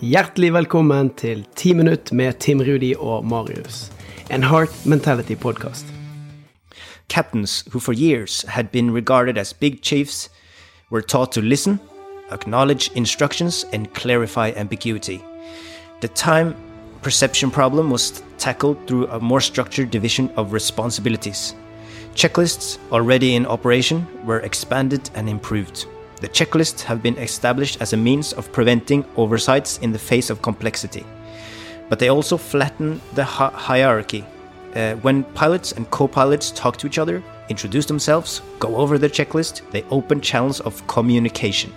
Hjertelig velkommen til 10 minutt med Tim Rudi og Marius. En Heart Mentality podcast. Captains who for years had been regarded as big chiefs were taught to listen, acknowledge instructions, and clarify ambiguity. The time perception problem was tackled through a more structured division of responsibilities. Checklists, already in operation, were expanded and improved. The checklists have been established as a means of preventing oversights in the face of complexity. But they also flatten the hi- hierarchy. Uh, when pilots and co pilots talk to each other, introduce themselves, go over the checklist, they open channels of communication.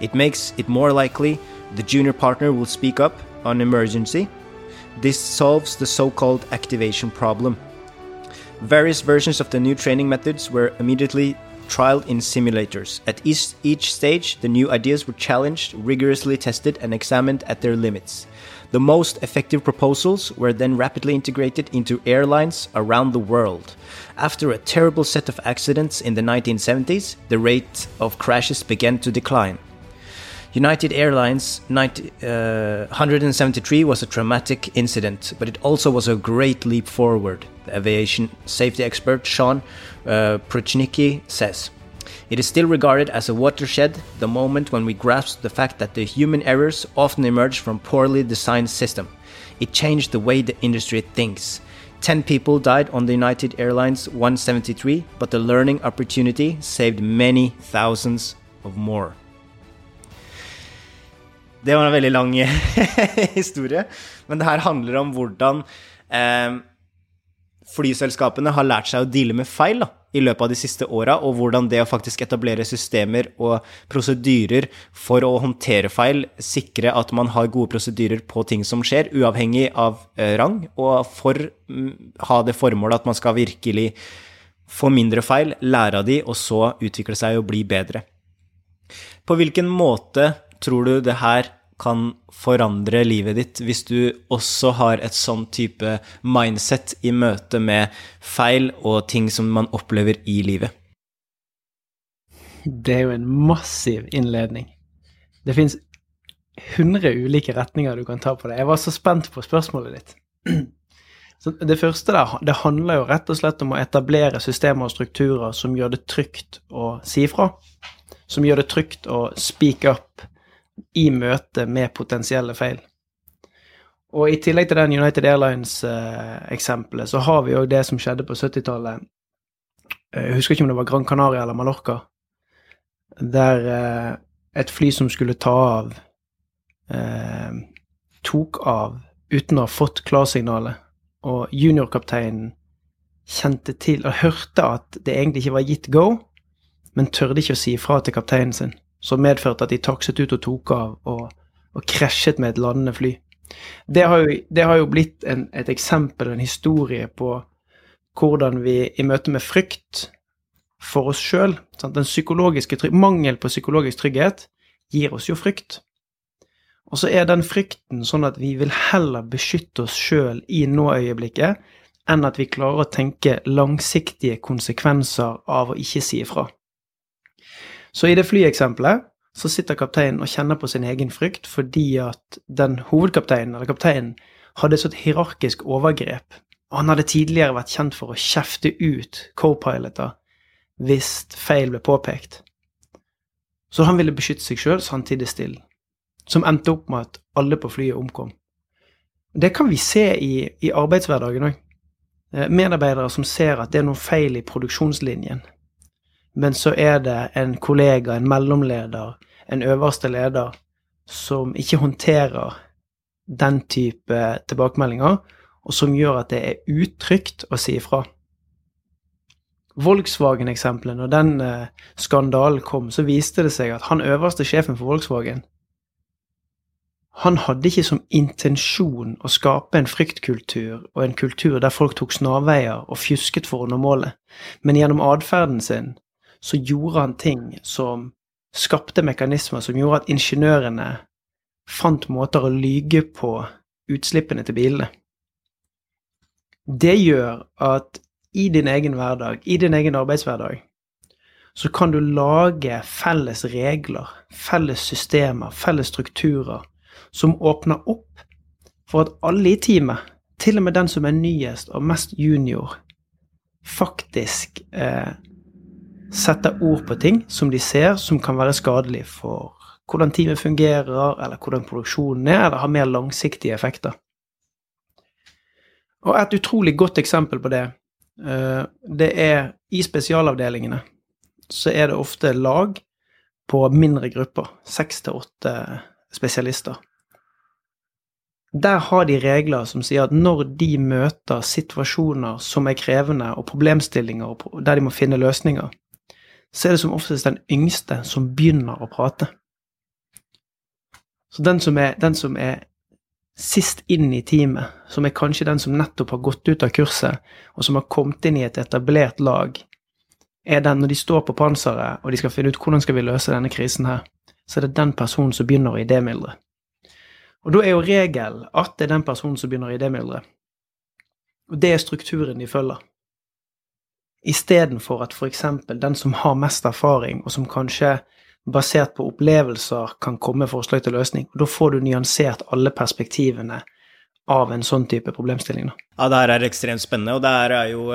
It makes it more likely the junior partner will speak up on emergency. This solves the so called activation problem. Various versions of the new training methods were immediately trialed in simulators. At each, each stage, the new ideas were challenged, rigorously tested, and examined at their limits. The most effective proposals were then rapidly integrated into airlines around the world. After a terrible set of accidents in the 1970s, the rate of crashes began to decline. United Airlines 90, uh, 173 was a traumatic incident, but it also was a great leap forward, the aviation safety expert Sean uh, Prochnicki says. It is still regarded as a watershed, the moment when we grasp the fact that the human errors often emerge from poorly designed system. It changed the way the industry thinks. 10 people died on the United Airlines 173, but the learning opportunity saved many thousands of more. Det var en veldig lang historie, men det her handler om hvordan eh, flyselskapene har lært seg å deale med feil da, i løpet av de siste åra, og hvordan det å faktisk etablere systemer og prosedyrer for å håndtere feil, sikre at man har gode prosedyrer på ting som skjer, uavhengig av eh, rang, og for mm, ha det formålet at man skal virkelig få mindre feil, lære av de, og så utvikle seg og bli bedre. På hvilken måte tror du det her kan forandre livet ditt hvis du også har et sånn type mindset i møte med feil og ting som man opplever i livet? Det er jo en massiv innledning. Det fins 100 ulike retninger du kan ta på det. Jeg var så spent på spørsmålet ditt. Så det første der, det handler jo rett og slett om å etablere systemer og strukturer som gjør det trygt å si ifra. Som gjør det trygt å speak up i møte med potensielle feil. Og i tillegg til den United Airlines-eksempelet, så har vi òg det som skjedde på 70-tallet. Jeg husker ikke om det var Gran Canaria eller Mallorca, der eh, et fly som skulle ta av, eh, tok av uten å ha fått klarsignalet. Og juniorkapteinen kjente til og hørte at det egentlig ikke var gitt go, men tørde ikke å si ifra til kapteinen sin som medførte at de takset ut og tok av og, og krasjet med et landende fly. Det har jo, det har jo blitt en, et eksempel, en historie på hvordan vi i møte med frykt for oss sjøl Mangel på psykologisk trygghet gir oss jo frykt. Og så er den frykten sånn at vi vil heller beskytte oss sjøl i nå-øyeblikket enn at vi klarer å tenke langsiktige konsekvenser av å ikke si ifra. Så i det flyeksempelet så sitter kapteinen og kjenner på sin egen frykt fordi at den hovedkapteinen, eller kapteinen, hadde et sånt hierarkisk overgrep. Han hadde tidligere vært kjent for å kjefte ut co-piloter hvis feil ble påpekt. Så han ville beskytte seg sjøl, samtidig stille. Som endte opp med at alle på flyet omkom. Det kan vi se i, i arbeidshverdagen òg. Eh, medarbeidere som ser at det er noe feil i produksjonslinjen men så er det en kollega, en mellomleder, en øverste leder, som ikke håndterer den type tilbakemeldinger, og som gjør at det er utrygt å si ifra. Volkswagen-eksempelet, når den eh, skandalen kom, så viste det seg at han øverste sjefen for Volkswagen han hadde ikke som intensjon å skape en fryktkultur og en kultur der folk tok snarveier og fjusket for å nå målet, men gjennom atferden sin så gjorde han ting som skapte mekanismer som gjorde at ingeniørene fant måter å lyge på utslippene til bilene. Det gjør at i din egen hverdag, i din egen arbeidshverdag, så kan du lage felles regler, felles systemer, felles strukturer som åpner opp for at alle i teamet, til og med den som er nyest og mest junior, faktisk eh, setter ord på ting som de ser som kan være skadelig for hvordan teamet fungerer, eller hvordan produksjonen er, eller har mer langsiktige effekter. Og et utrolig godt eksempel på det, eh, det er i spesialavdelingene så er det ofte lag på mindre grupper, seks til åtte spesialister. Der har de regler som sier at når de møter situasjoner som er krevende, og problemstillinger der de må finne løsninger, så er det som oftest den yngste som begynner å prate. Så den som er, den som er sist inn i teamet, som er kanskje den som nettopp har gått ut av kurset, og som har kommet inn i et etablert lag, er den når de står på panseret og de skal finne ut hvordan skal vi løse denne krisen her, så er det den personen som begynner å idémyldre. Og da er jo regelen at det er den personen som begynner å idémyldre. Og det er strukturen de følger. Istedenfor at f.eks. den som har mest erfaring, og som kanskje basert på opplevelser kan komme med forslag til løsning. Da får du nyansert alle perspektivene av en sånn type problemstilling. Ja, det her er ekstremt spennende, og det her er jo,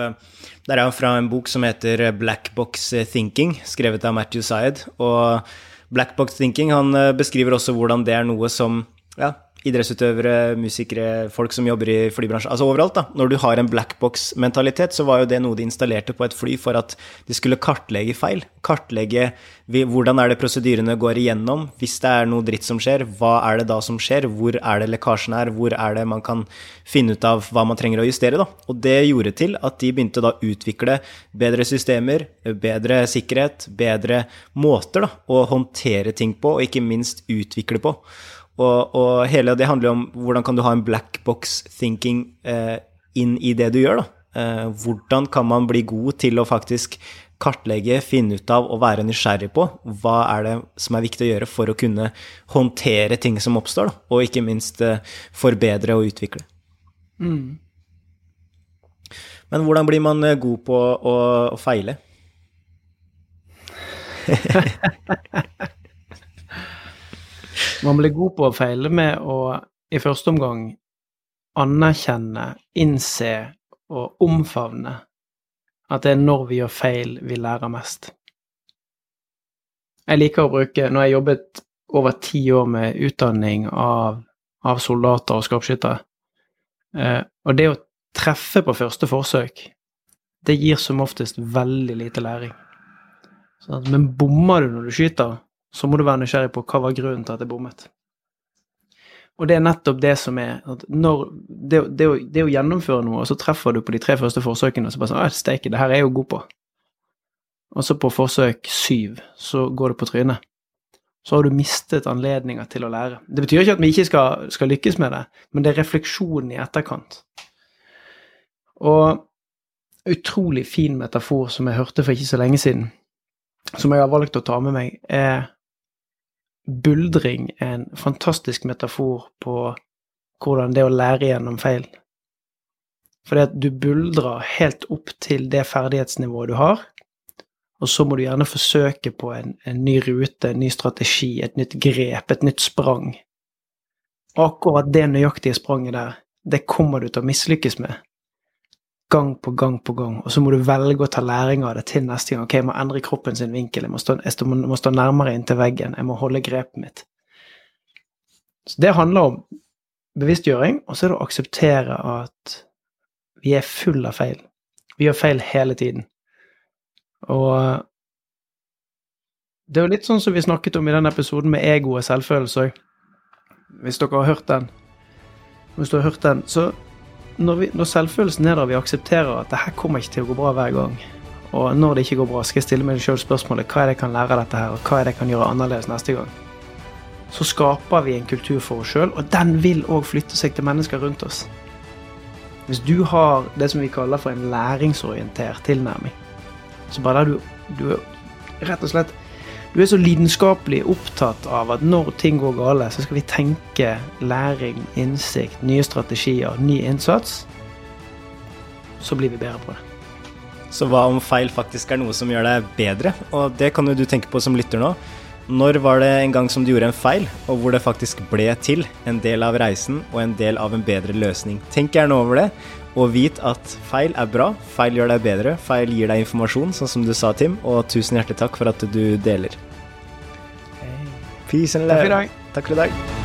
det er fra en bok som heter Black Box Thinking, skrevet av Matthew Syed. Og Black Box Thinking han beskriver også hvordan det er noe som ja, idrettsutøvere, musikere, folk som jobber i flybransjen, altså overalt, da. Når du har en blackbox-mentalitet, så var jo det noe de installerte på et fly for at de skulle kartlegge feil. Kartlegge hvordan er det prosedyrene går igjennom, hvis det er noe dritt som skjer, hva er det da som skjer, hvor er det lekkasjen er, hvor er det man kan finne ut av hva man trenger å justere, da. Og det gjorde til at de begynte da å utvikle bedre systemer, bedre sikkerhet, bedre måter da, å håndtere ting på, og ikke minst utvikle på. Og, og, hele det handler om hvordan kan du ha en black box thinking eh, inn i det du gjør, da. Eh, hvordan kan man bli god til å faktisk kartlegge, finne ut av og være nysgjerrig på hva er det som er viktig å gjøre for å kunne håndtere ting som oppstår, da, og ikke minst eh, forbedre og utvikle. Mm. Men hvordan blir man eh, god på å, å feile? Man blir god på å feile med å i første omgang anerkjenne, innse og omfavne at det er når vi gjør feil, vi lærer mest. Jeg liker å bruke Når jeg jobbet over ti år med utdanning av, av soldater og skarpskyttere, eh, og det å treffe på første forsøk, det gir som oftest veldig lite læring. Sånn, men bommer du når du skyter, så må du være nysgjerrig på hva var grunnen til at jeg bommet. Og det er nettopp det som er når, det, det, det, å, gjennomføre noe, og så treffer du på de tre første forsøkene, og så bare sånn Steike, det her er jeg jo god på. Og så på forsøk syv, så går det på trynet. Så har du mistet anledninger til å lære. Det betyr ikke at vi ikke skal, skal lykkes med det, men det er refleksjonen i etterkant. Og utrolig fin metafor som jeg hørte for ikke så lenge siden, som jeg har valgt å ta med meg, er buldring en fantastisk metafor på hvordan det å lære gjennom feil. Fordi at du buldrer helt opp til det ferdighetsnivået du har, og så må du gjerne forsøke på en, en ny rute, en ny strategi, et nytt grep, et nytt sprang. Akkurat det nøyaktige spranget der, det kommer du til å mislykkes med gang på gang på gang, og så må du velge å ta læring av det til neste gang. Ok, jeg må endre kroppen sin vinkel, jeg må stå, jeg må stå nærmere inntil veggen, jeg må holde grepet mitt. Så det handler om bevisstgjøring, og så er det å akseptere at vi er full av feil. Vi gjør feil hele tiden. Og det er jo litt sånn som vi snakket om i den episoden med ego og selvfølelse òg. Hvis dere har hørt den, hvis du har hørt den, så når, vi, når, selvfølelsen er der, vi aksepterer at det her kommer ikke til å gå bra hver gang, og når det ikke går bra, skal jeg stille meg selv spørsmålet hva er det jeg kan lære av dette her, og hva er det jeg kan gjøre annerledes neste gang, så skaper vi en kultur for oss sjøl, og den vil òg flytte seg til mennesker rundt oss. Hvis du har det som vi kaller for en læringsorientert tilnærming, så bare der du, du rett og slett du er så lidenskapelig opptatt av at når ting går gale, så skal vi tenke læring, innsikt, nye strategier, ny innsats. Så blir vi bedre på det. Så hva om feil faktisk er noe som gjør deg bedre? Og det kan jo du tenke på som lytter nå. Når var det en gang som du gjorde en feil, og hvor det faktisk ble til en del av reisen og en del av en bedre løsning? Tenk gjerne over det, og vit at feil er bra. Feil gjør deg bedre. Feil gir deg informasjon, sånn som du sa, Tim. Og tusen hjertelig takk for at du deler. Peace and love. Takk for i dag.